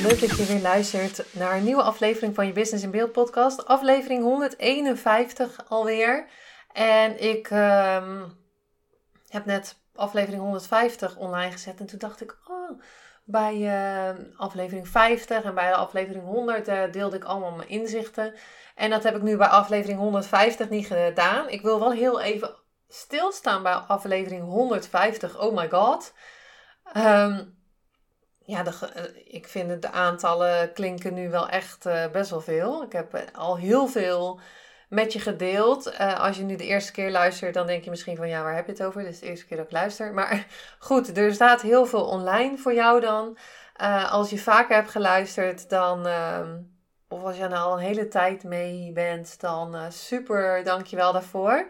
Leuk dat je weer luistert naar een nieuwe aflevering van je Business in Beeld podcast. Aflevering 151 alweer. En ik ehm, heb net aflevering 150 online gezet en toen dacht ik, oh, bij uh, aflevering 50 en bij de aflevering 100 uh, deelde ik allemaal mijn inzichten. En dat heb ik nu bij aflevering 150 niet gedaan. Ik wil wel heel even stilstaan bij aflevering 150. Oh my god. Um, ja, de, eh, ik vind de aantallen klinken nu wel echt uh, best wel veel. Ik heb eh, al heel veel met je gedeeld. Als je nu de eerste keer luistert, dan denk je misschien van ja, waar heb je het over? Dit is de eerste keer dat ik luister. Maar goed, er staat heel veel online voor jou dan. Als je vaker hebt geluisterd, dan. Uh, of als je nou al een hele tijd mee bent, dan super, dankjewel daarvoor.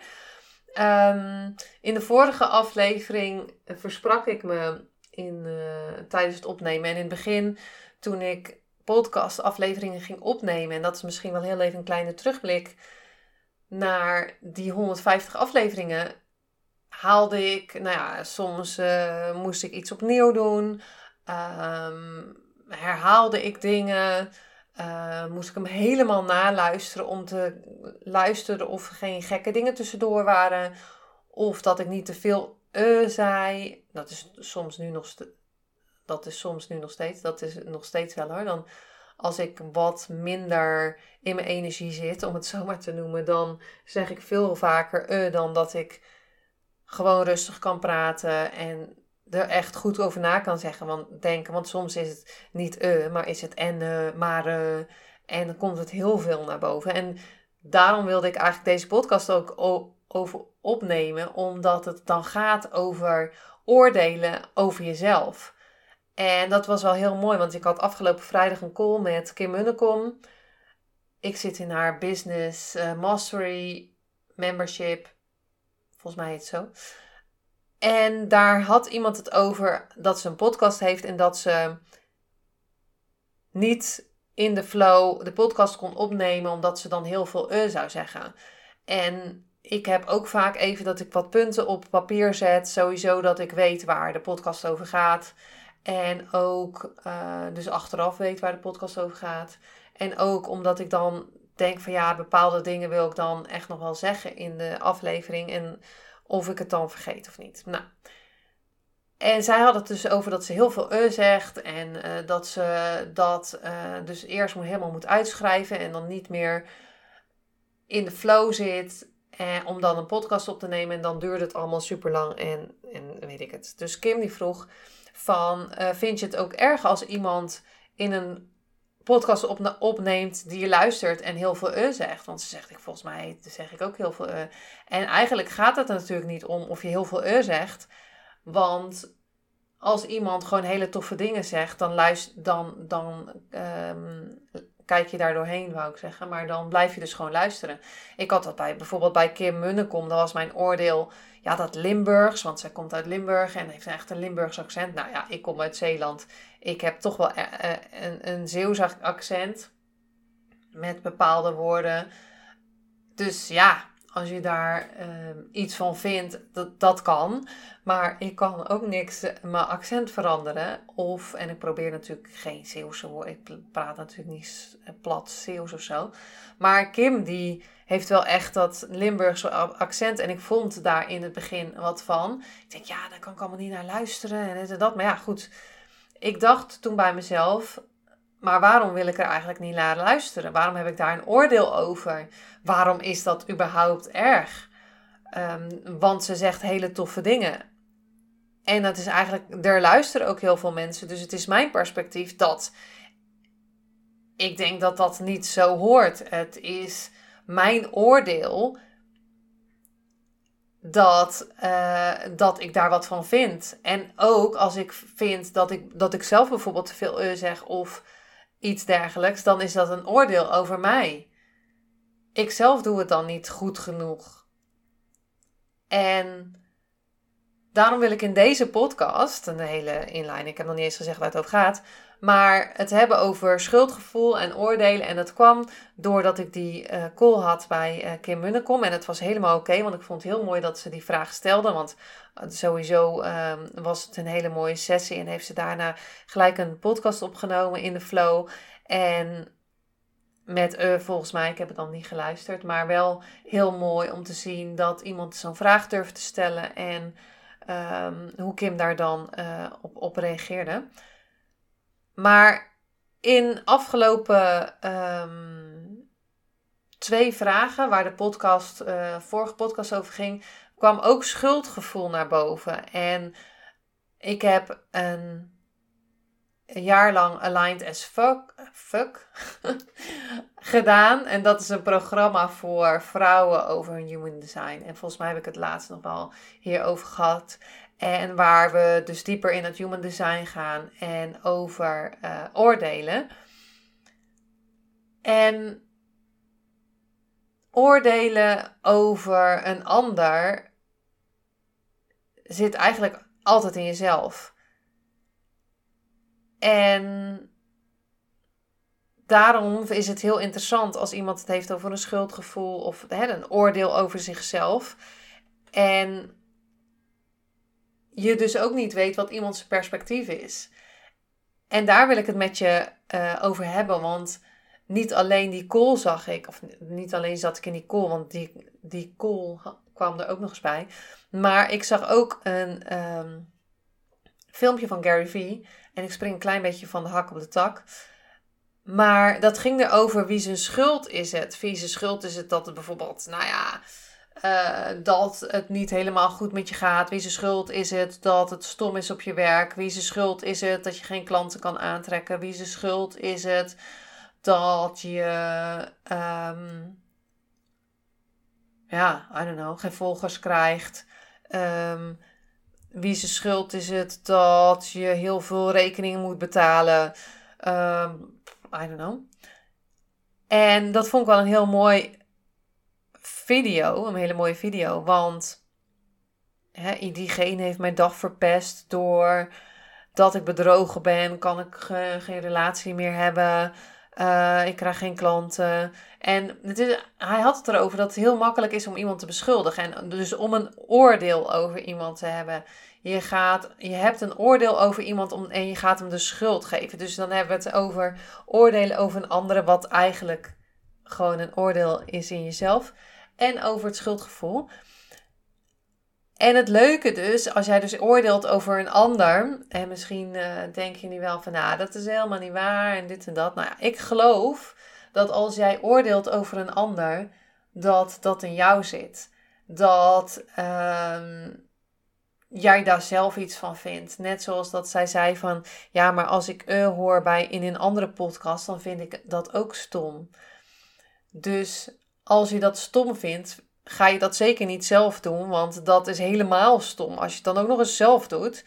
Um, in de vorige aflevering versprak ik me in, uh, tijdens het opnemen. En in het begin, toen ik podcastafleveringen ging opnemen, en dat is misschien wel heel even een kleine terugblik naar die 150 afleveringen, haalde ik, nou ja, soms uh, moest ik iets opnieuw doen, um, herhaalde ik dingen. Uh, moest ik hem helemaal naluisteren om te luisteren of er geen gekke dingen tussendoor waren. Of dat ik niet te veel uh zei. Dat is soms nu nog, dat is soms nu nog steeds. Dat is nog steeds wel hoor. Dan als ik wat minder in mijn energie zit, om het zo maar te noemen, dan zeg ik veel vaker uh, dan dat ik gewoon rustig kan praten en er echt goed over na kan zeggen. Want, denken, want soms is het niet uh, maar is het en, maar. En dan komt het heel veel naar boven. En daarom wilde ik eigenlijk deze podcast ook over opnemen, omdat het dan gaat over oordelen over jezelf. En dat was wel heel mooi, want ik had afgelopen vrijdag een call met Kim Munnekom. Ik zit in haar Business uh, Mastery Membership. Volgens mij heet het zo. En daar had iemand het over dat ze een podcast heeft en dat ze niet in de flow de podcast kon opnemen, omdat ze dan heel veel e zou zeggen. En ik heb ook vaak even dat ik wat punten op papier zet. Sowieso dat ik weet waar de podcast over gaat. En ook uh, dus achteraf weet waar de podcast over gaat. En ook omdat ik dan denk van ja, bepaalde dingen wil ik dan echt nog wel zeggen in de aflevering. En of ik het dan vergeet of niet. Nou. En zij had het dus over dat ze heel veel e zegt. En uh, dat ze dat dus eerst helemaal moet uitschrijven. En dan niet meer in de flow zit. Eh, om dan een podcast op te nemen. En dan duurde het allemaal super lang en, en weet ik het. Dus Kim die vroeg van, uh, vind je het ook erg als iemand in een podcast op, opneemt die je luistert en heel veel e zegt? Want ze zegt, ik, volgens mij zeg ik ook heel veel e. En eigenlijk gaat het er natuurlijk niet om of je heel veel e zegt. Want als iemand gewoon hele toffe dingen zegt, dan, luister, dan, dan um, kijk je daar doorheen, wou ik zeggen. Maar dan blijf je dus gewoon luisteren. Ik had dat bij, bijvoorbeeld bij Kim Munnekom. Dat was mijn oordeel. Ja, dat Limburgs, want zij komt uit Limburg en heeft echt een Limburgs accent. Nou ja, ik kom uit Zeeland. Ik heb toch wel eh, eh, een, een Zeeuws accent. Met bepaalde woorden. Dus ja, als je daar uh, iets van vindt, dat, dat kan. Maar ik kan ook niks uh, mijn accent veranderen. Of, en ik probeer natuurlijk geen Zeeuwse woorden. Ik praat natuurlijk niet plat Zeeuws of zo. Maar Kim, die heeft wel echt dat Limburgse accent. En ik vond daar in het begin wat van. Ik denk, ja, daar kan ik allemaal niet naar luisteren. En en dat. Maar ja, goed. Ik dacht toen bij mezelf, maar waarom wil ik er eigenlijk niet naar luisteren? Waarom heb ik daar een oordeel over? Waarom is dat überhaupt erg? Um, want ze zegt hele toffe dingen. En dat is eigenlijk, er luisteren ook heel veel mensen. Dus het is mijn perspectief dat ik denk dat dat niet zo hoort. Het is mijn oordeel dat, eh, dat ik daar wat van vind. En ook als ik vind dat ik, dat ik zelf bijvoorbeeld te veel uh zeg of iets dergelijks, dan is dat een oordeel over mij. Ik zelf doe het dan niet goed genoeg. En daarom wil ik in deze podcast, een hele inline, ik heb nog niet eens gezegd waar het over gaat, maar het hebben over schuldgevoel en oordelen. En dat kwam doordat ik die uh, call had bij uh, Kim Munnekom. En het was helemaal oké, want ik vond het heel mooi dat ze die vraag stelde. Want sowieso ehm, was het een hele mooie sessie. En heeft ze daarna gelijk een podcast opgenomen in de flow. En met uh, volgens mij, ik heb het dan niet geluisterd. Maar wel heel mooi om te zien dat iemand zo'n vraag durft te stellen. En um, hoe Kim daar dan op, op reageerde. Maar in afgelopen ehm, twee vragen, waar de podcast, uh, vorige podcast over ging, kwam ook schuldgevoel naar boven. En ik heb een, een jaar lang Aligned as Fuck, gedaan. En dat is een programma voor vrouwen over hun human design. En volgens mij heb ik het laatst nog wel hierover gehad. En waar we dus dieper in het human design gaan en over uh, oordelen. En oordelen over een ander zit eigenlijk altijd in jezelf. En daarom is het heel interessant als iemand het heeft over een schuldgevoel of hè, een oordeel over zichzelf. En je dus ook niet weet wat iemands perspectief is. En daar wil ik het met je uh, over hebben, want niet alleen die call zag ik, of niet alleen zat ik in die call, want die, die call kwam er ook nog eens bij. Maar ik zag ook een um, filmpje van Gary Vee. En ik spring een klein beetje van de hak op de tak. Maar dat ging erover wie zijn schuld is het. Wie zijn schuld is het dat het bijvoorbeeld, nou ja, uh, dat het niet helemaal goed met je gaat. Wie zijn schuld is het dat het stom is op je werk? Wie zijn schuld is het dat je geen klanten kan aantrekken? Wie zijn schuld is het dat je, um, ja, I don't know, geen volgers krijgt? Um, wie zijn schuld is het dat je heel veel rekeningen moet betalen? Um, I don't know. En dat vond ik wel een heel mooi video, een hele mooie video. Want hè, diegene heeft mijn dag verpest door dat ik bedrogen ben. Kan ik geen relatie meer hebben. Uh, ik krijg geen klanten. En het is, hij had het erover dat het heel makkelijk is om iemand te beschuldigen. En dus om een oordeel over iemand te hebben. Je, gaat, je hebt een oordeel over iemand om, en je gaat hem de schuld geven. Dus dan hebben we het over oordelen over een andere, wat eigenlijk gewoon een oordeel is in jezelf en over het schuldgevoel. En het leuke dus, als jij dus oordeelt over een ander, en misschien uh, denk je nu wel van, nou, dat is helemaal niet waar en dit en dat. Nou ik geloof dat als jij oordeelt over een ander, dat dat in jou zit. Dat uh, jij daar zelf iets van vindt. Net zoals dat zij zei van, ja, maar als ik uh hoor bij in een andere podcast, dan vind ik dat ook stom. Dus als je dat stom vindt, ga je dat zeker niet zelf doen, want dat is helemaal stom als je het dan ook nog eens zelf doet.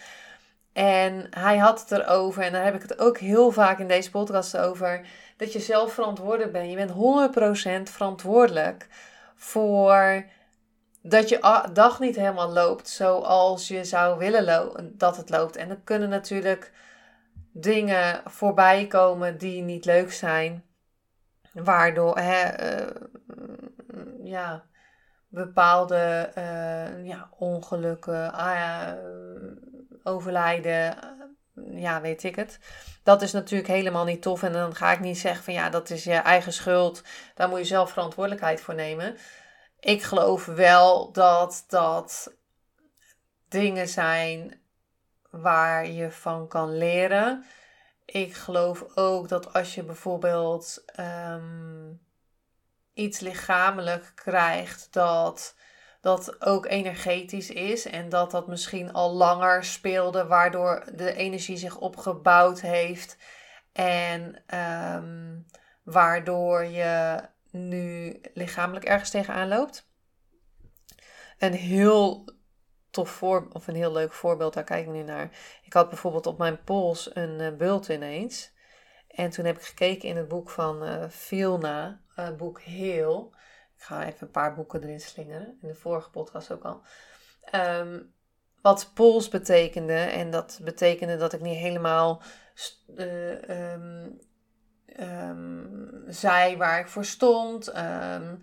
En hij had het erover, en daar heb ik het ook heel vaak in deze podcast over, dat je zelf verantwoordelijk bent. Je bent 100% verantwoordelijk voor dat je dag niet helemaal loopt zoals je zou willen dat het loopt. En er kunnen natuurlijk dingen voorbij komen die niet leuk zijn. Waardoor hè, uh, ja, bepaalde uh, ja, ongelukken, uh, overlijden, ja, weet ik het. Dat is natuurlijk helemaal niet tof. En dan ga ik niet zeggen van ja, dat is je eigen schuld. Daar moet je zelf verantwoordelijkheid voor nemen. Ik geloof wel dat dat dingen zijn waar je van kan leren. Ik geloof ook dat als je bijvoorbeeld um, iets lichamelijk krijgt, dat dat ook energetisch is en dat dat misschien al langer speelde, waardoor de energie zich opgebouwd heeft en um, waardoor je nu lichamelijk ergens tegenaan loopt. een heel tof voor, of een heel leuk voorbeeld, daar kijk ik nu naar. Ik had bijvoorbeeld op mijn pols een uh, bult ineens. En toen heb ik gekeken in het boek van uh, Vilna, het boek Heel. Ik ga even een paar boeken erin slingeren, in de vorige podcast ook al. Ehm, wat pols betekende. En dat betekende dat ik niet helemaal uh, um, um, zei waar ik voor stond. nou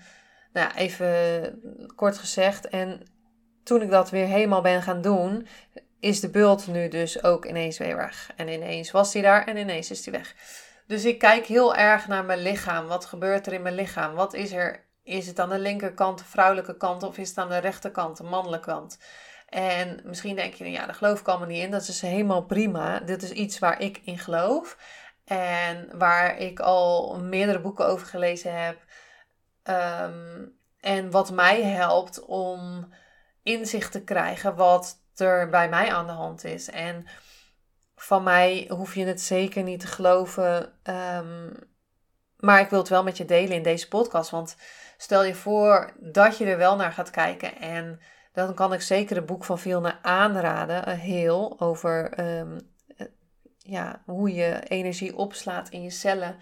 ja, even kort gezegd. En toen ik dat weer helemaal ben gaan doen, is de bult nu dus ook ineens weer weg. En ineens was hij daar en ineens is hij weg. Dus ik kijk heel erg naar mijn lichaam. Wat gebeurt er in mijn lichaam? Wat is er? Is het aan de linkerkant de vrouwelijke kant of is het aan de rechterkant de mannelijke kant? En misschien denk je, ja, daar geloof ik allemaal niet in. Dat is helemaal prima. Dit is iets waar ik in geloof. En waar ik al meerdere boeken over gelezen heb. Ehm, en wat mij helpt om inzicht te krijgen wat er bij mij aan de hand is. En van mij hoef je het zeker niet te geloven. Ehm, maar ik wil het wel met je delen in deze podcast. Want stel je voor dat je er wel naar gaat kijken. En dan kan ik zeker het boek van Vilna aanraden. Uh, heel over ehm, eh, ja, hoe je energie opslaat in je cellen,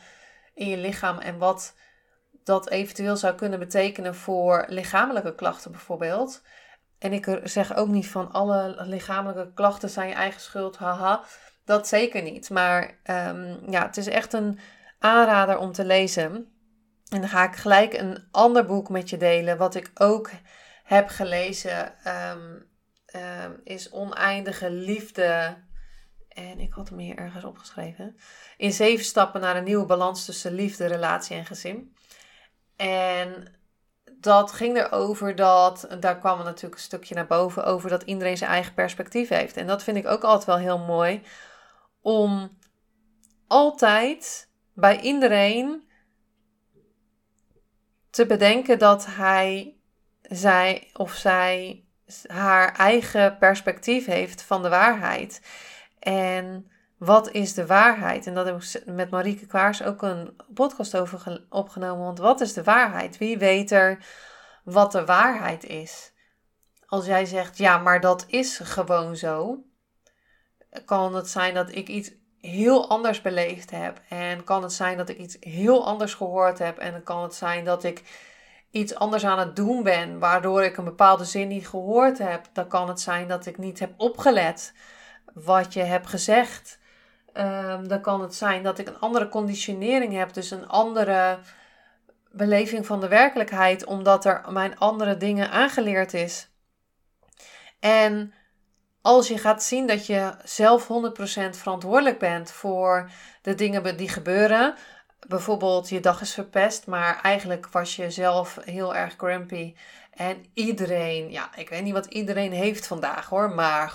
in je lichaam. En wat dat eventueel zou kunnen betekenen voor lichamelijke klachten bijvoorbeeld. En ik zeg ook niet van alle lichamelijke klachten zijn je eigen schuld, haha. Dat zeker niet. Maar um, ja, het is echt een aanrader om te lezen. En dan ga ik gelijk een ander boek met je delen, wat ik ook heb gelezen, um, is Oneindige Liefde. En ik had hem hier ergens opgeschreven. In zeven stappen naar een nieuwe balans tussen liefde, relatie en gezin. En dat ging erover dat, daar kwam natuurlijk een stukje naar boven, over dat iedereen zijn eigen perspectief heeft. En dat vind ik ook altijd wel heel mooi, om altijd bij iedereen te bedenken dat hij, zij of zij haar eigen perspectief heeft van de waarheid. En wat is de waarheid? En dat heb ik met Marieke Kwaars ook een podcast over opgenomen. Want wat is de waarheid? Wie weet er wat de waarheid is? Als jij zegt, ja, maar dat is gewoon zo. Kan het zijn dat ik iets heel anders beleefd heb. En kan het zijn dat ik iets heel anders gehoord heb. En kan het zijn dat ik iets anders aan het doen ben, waardoor ik een bepaalde zin niet gehoord heb. Dan kan het zijn dat ik niet heb opgelet wat je hebt gezegd. Um, dan kan het zijn dat ik een andere conditionering heb, dus een andere beleving van de werkelijkheid, omdat er mijn andere dingen aangeleerd is. En als je gaat zien dat je zelf 100% verantwoordelijk bent voor de dingen die gebeuren, bijvoorbeeld je dag is verpest, maar eigenlijk was je zelf heel erg grumpy. En iedereen, ja, ik weet niet wat iedereen heeft vandaag hoor, maar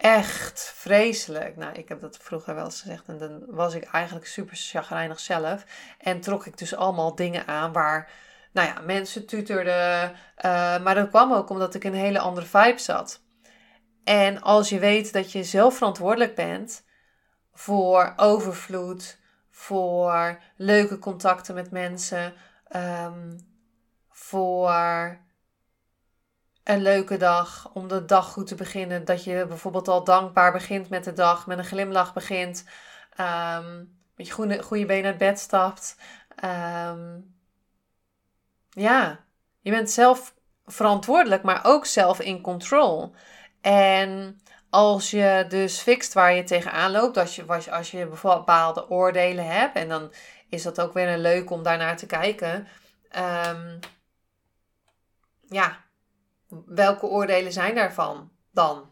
echt vreselijk. Nou, ik heb dat vroeger wel eens gezegd en dan was ik eigenlijk super chagrijnig zelf. En trok ik dus allemaal dingen aan waar, nou ja, mensen tuterden. Uh, maar dat kwam ook omdat ik in een hele andere vibe zat. En als je weet dat je zelf verantwoordelijk bent voor overvloed, voor leuke contacten met mensen, um, voor een leuke dag, om de dag goed te beginnen. Dat je bijvoorbeeld al dankbaar begint met de dag, met een glimlach begint, um, met je goede, goede been uit bed stapt. Um, ja, je bent zelf verantwoordelijk, maar ook zelf in control. En als je dus fixt waar je tegenaan loopt, als je, als je bijvoorbeeld bepaalde oordelen hebt, en dan is dat ook weer een leuk om daarnaar te kijken. Um, ja, welke oordelen zijn daarvan dan?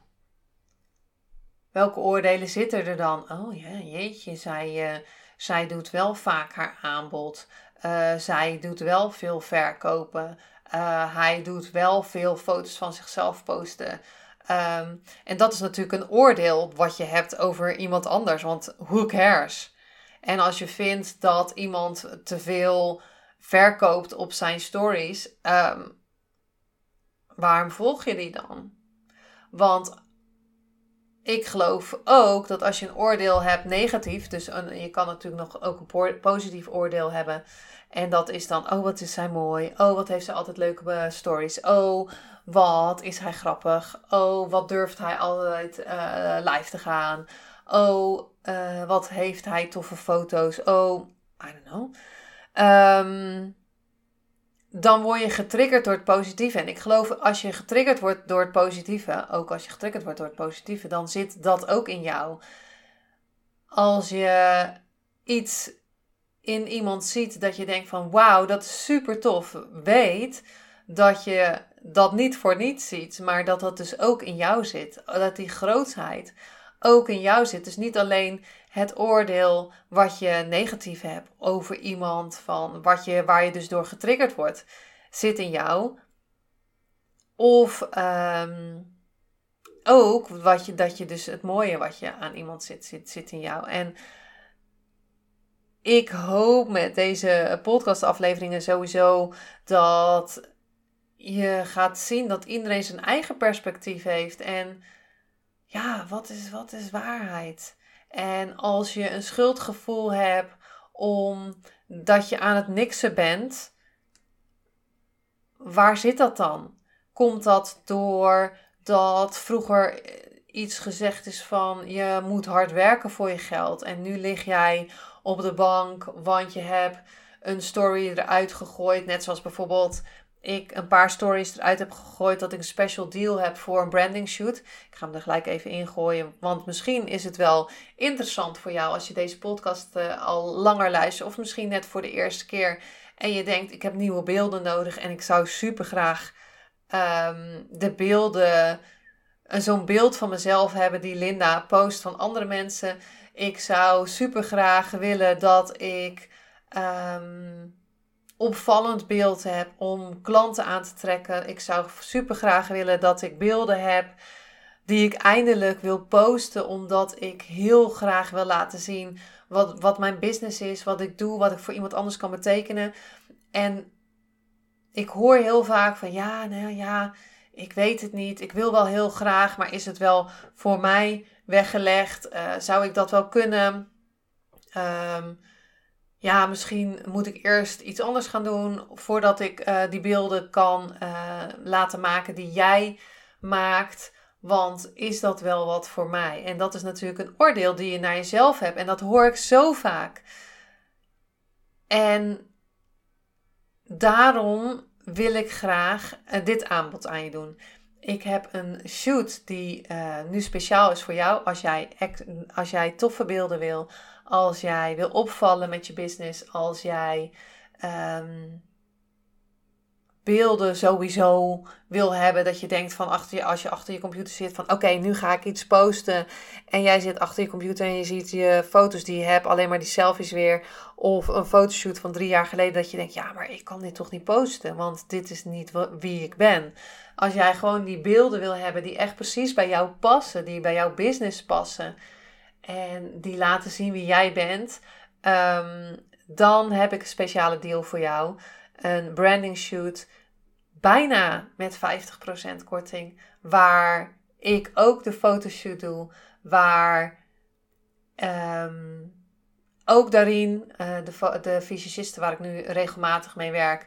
Welke oordelen zitten er dan? Oh ja, jeetje, zij, uh, zij doet wel vaak haar aanbod. Uh, zij doet wel veel verkopen. Uh, hij doet wel veel foto's van zichzelf posten. Um, en dat is natuurlijk een oordeel wat je hebt over iemand anders, want who cares? En als je vindt dat iemand te veel verkoopt op zijn stories, um, waarom volg je die dan? Want ik geloof ook dat als je een oordeel hebt negatief, dus een, je kan natuurlijk nog ook een positief oordeel hebben. En dat is dan, oh wat is zij mooi. Oh wat heeft ze altijd leuke uh, stories. Oh wat is hij grappig. Oh wat durft hij altijd uh, live te gaan. Oh uh, wat heeft hij toffe foto's. Oh, I don't know. Um, dan word je getriggerd door het positieve. En ik geloof, als je getriggerd wordt door het positieve, ook als je getriggerd wordt door het positieve, dan zit dat ook in jou. Als je iets in iemand ziet dat je denkt van wauw, dat is super tof. Weet dat je dat niet voor niets ziet, maar dat dat dus ook in jou zit. Dat die grootsheid ook in jou zit. Dus niet alleen het oordeel wat je negatief hebt over iemand, van wat je, waar je dus door getriggerd wordt, zit in jou. Of ehm, ook wat je, dat je dus het mooie wat je aan iemand zit, zit, zit in jou. En ik hoop met deze podcastafleveringen sowieso dat je gaat zien dat iedereen zijn eigen perspectief heeft. En ja, wat is, wat is waarheid? En als je een schuldgevoel hebt omdat je aan het niksen bent, waar zit dat dan? Komt dat door dat vroeger iets gezegd is van je moet hard werken voor je geld en nu lig jij op de bank want je hebt een story eruit gegooid, net zoals bijvoorbeeld ik een paar stories eruit heb gegooid dat ik een special deal heb voor een branding shoot. Ik ga hem er gelijk even ingooien, want misschien is het wel interessant voor jou als je deze podcast uh, al langer luistert of misschien net voor de eerste keer en je denkt ik heb nieuwe beelden nodig en ik zou super graag um, de beelden, uh, zo'n beeld van mezelf hebben die Linda post van andere mensen. Ik zou super graag willen dat ik um, opvallend beeld heb om klanten aan te trekken. Ik zou super graag willen dat ik beelden heb die ik eindelijk wil posten, omdat ik heel graag wil laten zien wat, wat mijn business is, wat ik doe, wat ik voor iemand anders kan betekenen. En ik hoor heel vaak van ja, nou ja, ik weet het niet. Ik wil wel heel graag, maar is het wel voor mij weggelegd? Uh, zou ik dat wel kunnen? Um, ja, misschien moet ik eerst iets anders gaan doen voordat ik uh, die beelden kan uh, laten maken die jij maakt. Want is dat wel wat voor mij? En dat is natuurlijk een oordeel die je naar jezelf hebt. En dat hoor ik zo vaak. En daarom wil ik graag uh, dit aanbod aan je doen. Ik heb een shoot die nu speciaal is voor jou als jij, als jij toffe beelden wil als jij wil opvallen met je business, als jij ehm, beelden sowieso wil hebben, dat je denkt van achter je, als je achter je computer zit van oké, nu ga ik iets posten en jij zit achter je computer en je ziet je foto's die je hebt, alleen maar die selfies weer, of een fotoshoot van drie jaar geleden dat je denkt, ja, maar ik kan dit toch niet posten, want dit is niet wie ik ben. Als jij gewoon die beelden wil hebben die echt precies bij jou passen, die bij jouw business passen, en die laten zien wie jij bent, um, dan heb ik een speciale deal voor jou. Een branding shoot bijna met 50% korting, waar ik ook de fotoshoot doe, waar um, ook daarin uh, de, de waar ik nu regelmatig mee werk,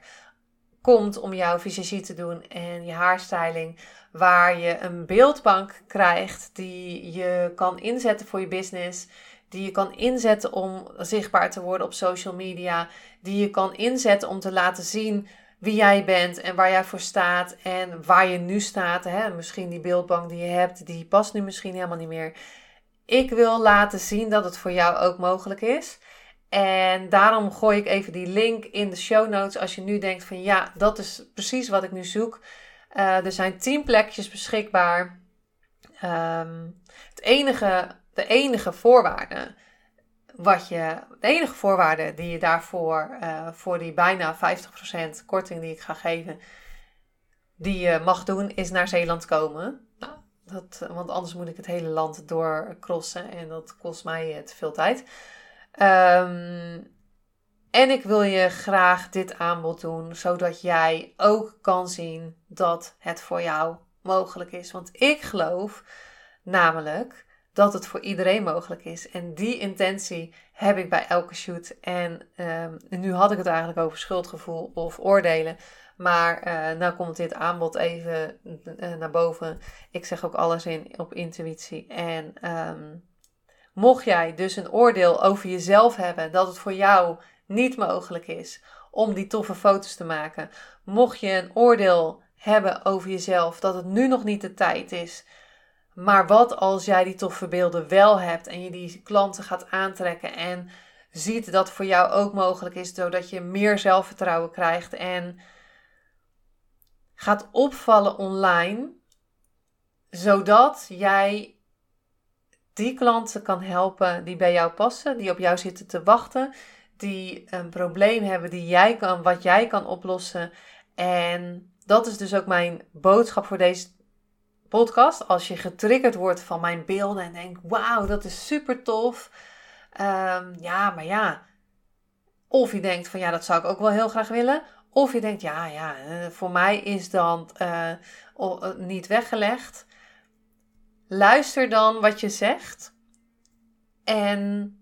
komt om jouw visagie te doen en je haarstyling. Waar je een beeldbank krijgt die je kan inzetten voor je business. Die je kan inzetten om zichtbaar te worden op social media. Die je kan inzetten om te laten zien wie jij bent en waar jij voor staat en waar je nu staat. Hè? Misschien die beeldbank die je hebt, die past nu misschien helemaal niet meer. Ik wil laten zien dat het voor jou ook mogelijk is. En daarom gooi ik even die link in de show notes als je nu denkt van ja, dat is precies wat ik nu zoek. Uh, er zijn 10 plekjes beschikbaar. Um, het enige, de enige voorwaarde wat je, de enige voorwaarde die je daarvoor, uh, voor die bijna 50% korting die ik ga geven, die je mag doen, is naar Zeeland komen. Nou, dat, want anders moet ik het hele land doorcrossen en dat kost mij te veel tijd. Um, en ik wil je graag dit aanbod doen, zodat jij ook kan zien dat het voor jou mogelijk is. Want ik geloof namelijk dat het voor iedereen mogelijk is. En die intentie heb ik bij elke shoot. En um, nu had ik het eigenlijk over schuldgevoel of oordelen. Maar uh, nou komt dit aanbod even uh, naar boven. Ik zeg ook alles in op intuïtie. En um, mocht jij dus een oordeel over jezelf hebben dat het voor jou niet mogelijk is om die toffe foto's te maken. Mocht je een oordeel hebben over jezelf dat het nu nog niet de tijd is. Maar wat als jij die toffe beelden wel hebt en je die klanten gaat aantrekken en ziet dat voor jou ook mogelijk is, zodat je meer zelfvertrouwen krijgt en gaat opvallen online, zodat jij die klanten kan helpen die bij jou passen, die op jou zitten te wachten, die een probleem hebben die jij kan, wat jij kan oplossen. En dat is dus ook mijn boodschap voor deze podcast. Als je getriggerd wordt van mijn beelden en denkt: wauw, dat is super tof. Ehm, ja, maar ja. Of je denkt van ja, dat zou ik ook wel heel graag willen. Of je denkt, ja, ja, eh, voor mij is dat uh, niet weggelegd. Luister dan wat je zegt. En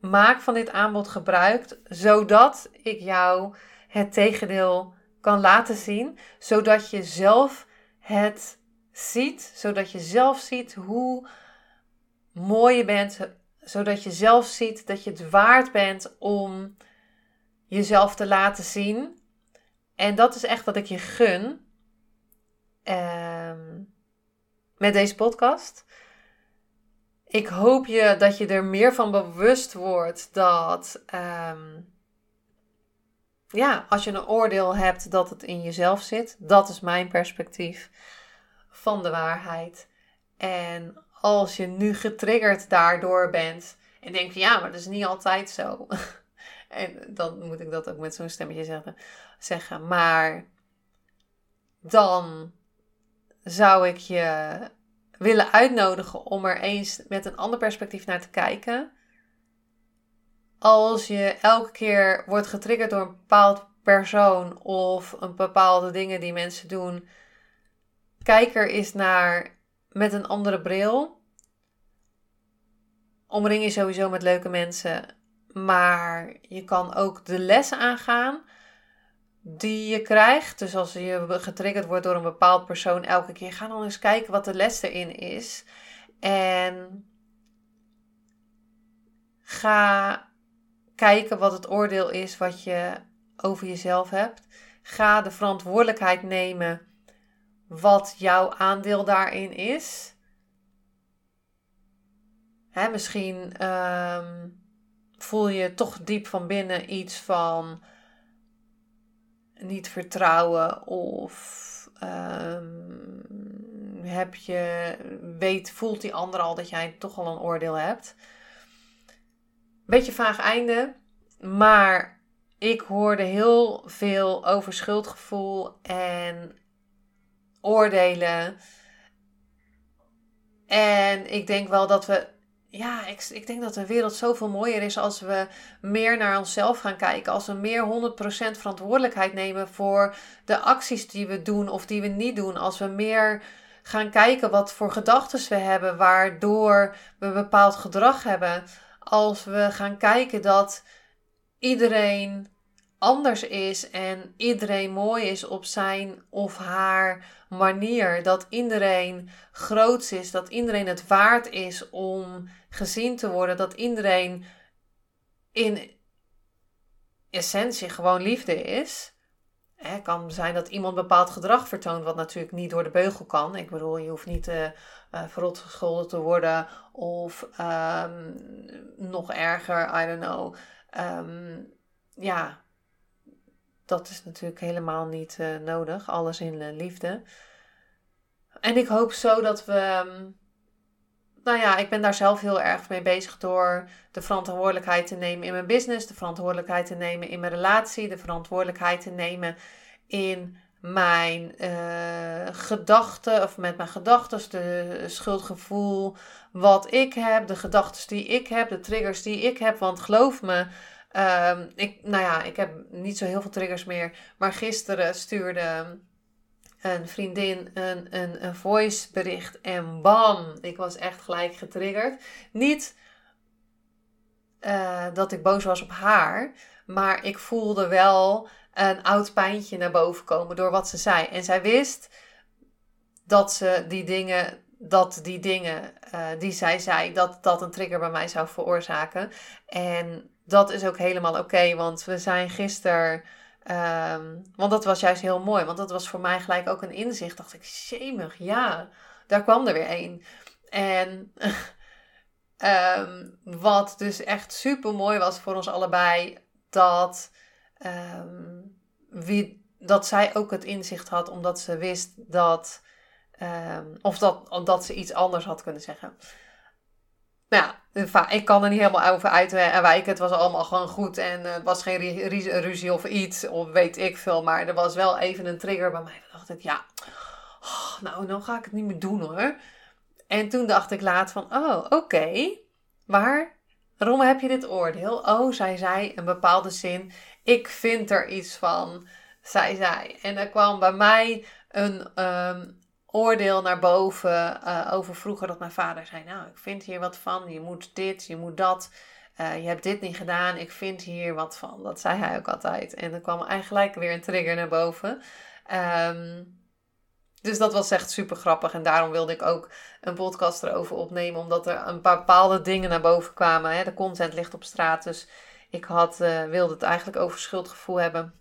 maak van dit aanbod gebruik, zodat ik jou het tegendeel kan laten zien. Zodat je zelf het ziet. Zodat je zelf ziet hoe mooi je bent. Zodat je zelf ziet dat je het waard bent om jezelf te laten zien. En dat is echt wat ik je gun. Um, met deze podcast. Ik hoop je dat je er meer van bewust wordt dat. Um, ja, als je een oordeel hebt, dat het in jezelf zit. Dat is mijn perspectief van de waarheid. En als je nu getriggerd daardoor bent en denkt: ja, maar dat is niet altijd zo. En dan moet ik dat ook met zo'n stemmetje zeggen, zeggen. Maar dan zou ik je willen uitnodigen om er eens met een ander perspectief naar te kijken. Als je elke keer wordt getriggerd door een bepaald persoon of een bepaalde dingen die mensen doen, kijk er eens naar met een andere bril. Omring je sowieso met leuke mensen maar je kan ook de les aangaan die je krijgt. Dus als je getriggerd wordt door een bepaald persoon elke keer, ga dan eens kijken wat de les erin is. En ga kijken wat het oordeel is wat je over jezelf hebt. Ga de verantwoordelijkheid nemen wat jouw aandeel daarin is. Hè, misschien ehm, voel je toch diep van binnen iets van niet vertrouwen of um, heb je, weet, voelt die ander al dat jij toch al een oordeel hebt. Beetje vaag einde, maar ik hoorde heel veel over schuldgevoel en oordelen. En ik denk wel dat we ja, ik, ik denk dat de wereld zoveel mooier is als we meer naar onszelf gaan kijken. Als we meer 100% verantwoordelijkheid nemen voor de acties die we doen of die we niet doen. Als we meer gaan kijken wat voor gedachten we hebben, waardoor we bepaald gedrag hebben. Als we gaan kijken dat iedereen anders is en iedereen mooi is op zijn of haar manier. Dat iedereen groot is, dat iedereen het waard is om gezien te worden, dat iedereen in essentie gewoon liefde is. Het kan zijn dat iemand bepaald gedrag vertoont, wat natuurlijk niet door de beugel kan. Ik bedoel, je hoeft niet uh, uh, verrot gescholden te worden of um, nog erger, I don't know. Um, ja, dat is natuurlijk helemaal niet uh, nodig. Alles in uh, liefde. En ik hoop zo dat we. Um, nou ja, ik ben daar zelf heel erg mee bezig door de verantwoordelijkheid te nemen in mijn business, de verantwoordelijkheid te nemen in mijn relatie, de verantwoordelijkheid te nemen in mijn uh, gedachten, of met mijn gedachten, de schuldgevoel wat ik heb, de gedachten die ik heb, de triggers die ik heb. Want geloof me, Um, ik, nou ja, ik heb niet zo heel veel triggers meer. Maar gisteren stuurde een vriendin een, een, een voice bericht en bam, ik was echt gelijk getriggerd. Niet uh, dat ik boos was op haar, maar ik voelde wel een oud pijntje naar boven komen door wat ze zei. En zij wist dat ze die dingen, dat die dingen uh, die zij zei, dat dat een trigger bij mij zou veroorzaken. En dat is ook helemaal oké, want we zijn gisteren. Um, want dat was juist heel mooi, want dat was voor mij gelijk ook een inzicht. Dacht ik, shemig, ja, daar kwam er weer een. En um, wat dus echt super mooi was voor ons allebei, dat, um, wie, dat zij ook het inzicht had, omdat ze wist dat, of dat, omdat ze iets anders had kunnen zeggen. Nou ja, ik kan er niet helemaal over uitwijken. Het was allemaal gewoon goed en het was geen ruzie of iets, of weet ik veel. Maar er was wel even een trigger bij mij. Dacht ik, ja, oh, nou, dan ga ik het niet meer doen hoor. En toen dacht ik laat van, oh, oké. Waar? Waarom heb je dit oordeel? Oh, zij zei een bepaalde zin. Ik vind er iets van. Zij zei. En er kwam bij mij een, ehm, oordeel naar boven uh, over vroeger dat mijn vader zei: Nou, ik vind hier wat van, je moet dit, je moet dat. Uh, je hebt dit niet gedaan, ik vind hier wat van. Dat zei hij ook altijd. En er kwam eigenlijk weer een trigger naar boven. Um, dus dat was echt super grappig. En daarom wilde ik ook een podcast erover opnemen. Omdat er een paar bepaalde dingen naar boven kwamen. Hè. De content ligt op straat. Dus ik had, uh, wilde het eigenlijk over schuldgevoel hebben.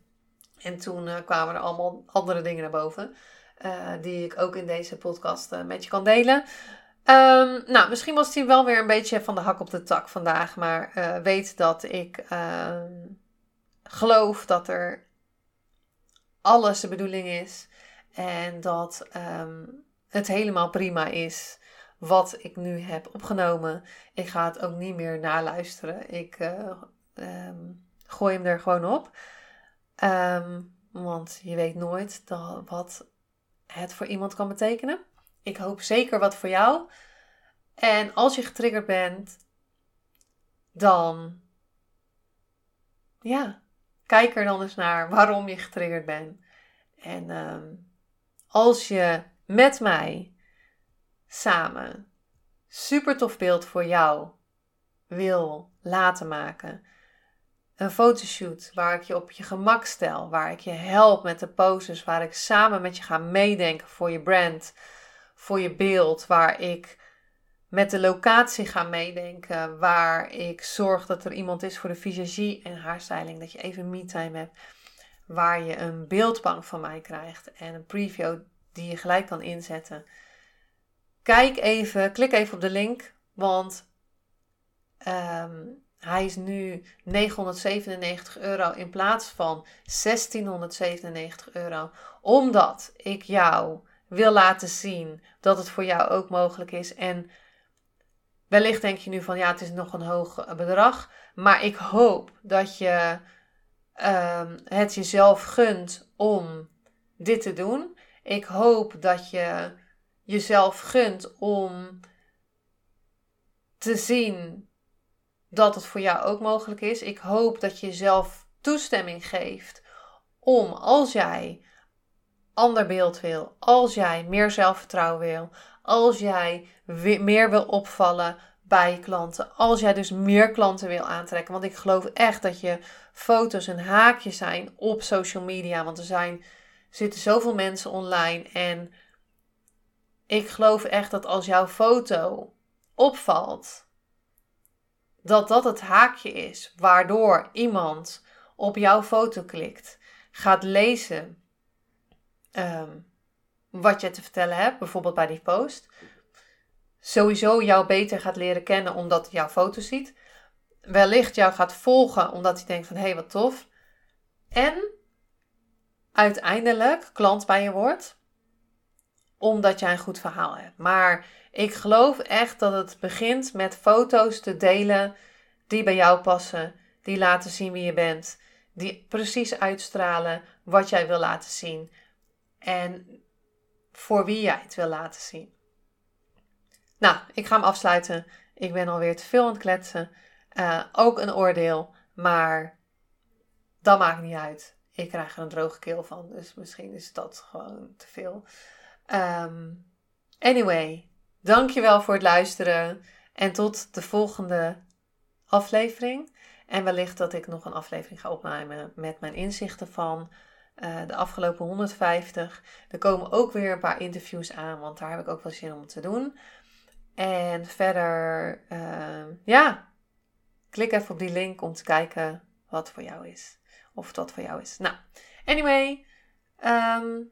En toen kwamen er allemaal andere dingen naar boven. Uh, die ik ook in deze podcast uh, met je kan delen. Um, nou, misschien was die wel weer een beetje van de hak op de tak vandaag. Maar uh, weet dat ik ehm, geloof dat er alles de bedoeling is. En dat um, het helemaal prima is wat ik nu heb opgenomen. Ik ga het ook niet meer naluisteren. Ik gooi hem er gewoon op. want je weet nooit dat, wat het voor iemand kan betekenen. Ik hoop zeker wat voor jou. En als je getriggerd bent, dan ja, kijk er dan eens naar waarom je getriggerd bent. En ehm, als je met mij samen super tof beeld voor jou wil laten maken, een fotoshoot waar ik je op je gemak stel, waar ik je help met de poses, waar ik samen met je ga meedenken voor je brand, voor je beeld, waar ik met de locatie ga meedenken, waar ik zorg dat er iemand is voor de visagie en haarstyling, dat je even me-time hebt, waar je een beeldbank van mij krijgt en een preview die je gelijk kan inzetten. Kijk even, klik even op de link, want um, hij is nu 997 euro in plaats van 1697 euro. Omdat ik jou wil laten zien dat het voor jou ook mogelijk is. En wellicht denk je nu van ja, het is nog een hoog bedrag. Maar ik hoop dat je um, het jezelf gunt om dit te doen. Ik hoop dat je jezelf gunt om te zien dat het voor jou ook mogelijk is. Ik hoop dat je jezelf toestemming geeft om als jij ander beeld wil, als jij meer zelfvertrouwen wil, als jij meer wil opvallen bij klanten, als jij dus meer klanten wil aantrekken. Want ik geloof echt dat je foto's een haakje zijn op social media, want er zijn zitten zoveel mensen online en ik geloof echt dat als jouw foto opvalt, dat dat het haakje is waardoor iemand op jouw foto klikt, gaat lezen ehm, wat je te vertellen hebt, bijvoorbeeld bij die post. Sowieso jou beter gaat leren kennen omdat hij jouw foto ziet. Wellicht jou gaat volgen omdat hij denkt van hé hey, wat tof. En uiteindelijk klant bij je wordt omdat jij een goed verhaal hebt. Maar ik geloof echt dat het begint met foto's te delen die bij jou passen, die laten zien wie je bent, die precies uitstralen wat jij wil laten zien en voor wie jij het wil laten zien. Nou, ik ga hem afsluiten. Ik ben alweer te veel aan het kletsen. Uh, ook een oordeel, maar dat maakt niet uit. ik krijg er een droge keel van. Dus misschien is dat gewoon te veel. Um, anyway, dankjewel voor het luisteren. En tot de volgende aflevering. En wellicht dat ik nog een aflevering ga opnemen met mijn inzichten van uh, de afgelopen 150. Er komen ook weer een paar interviews aan, want daar heb ik ook wel zin om te doen. En verder, uh, ja, klik even op die link om te kijken wat voor jou is. Of dat voor jou is. Nou, anyway, um,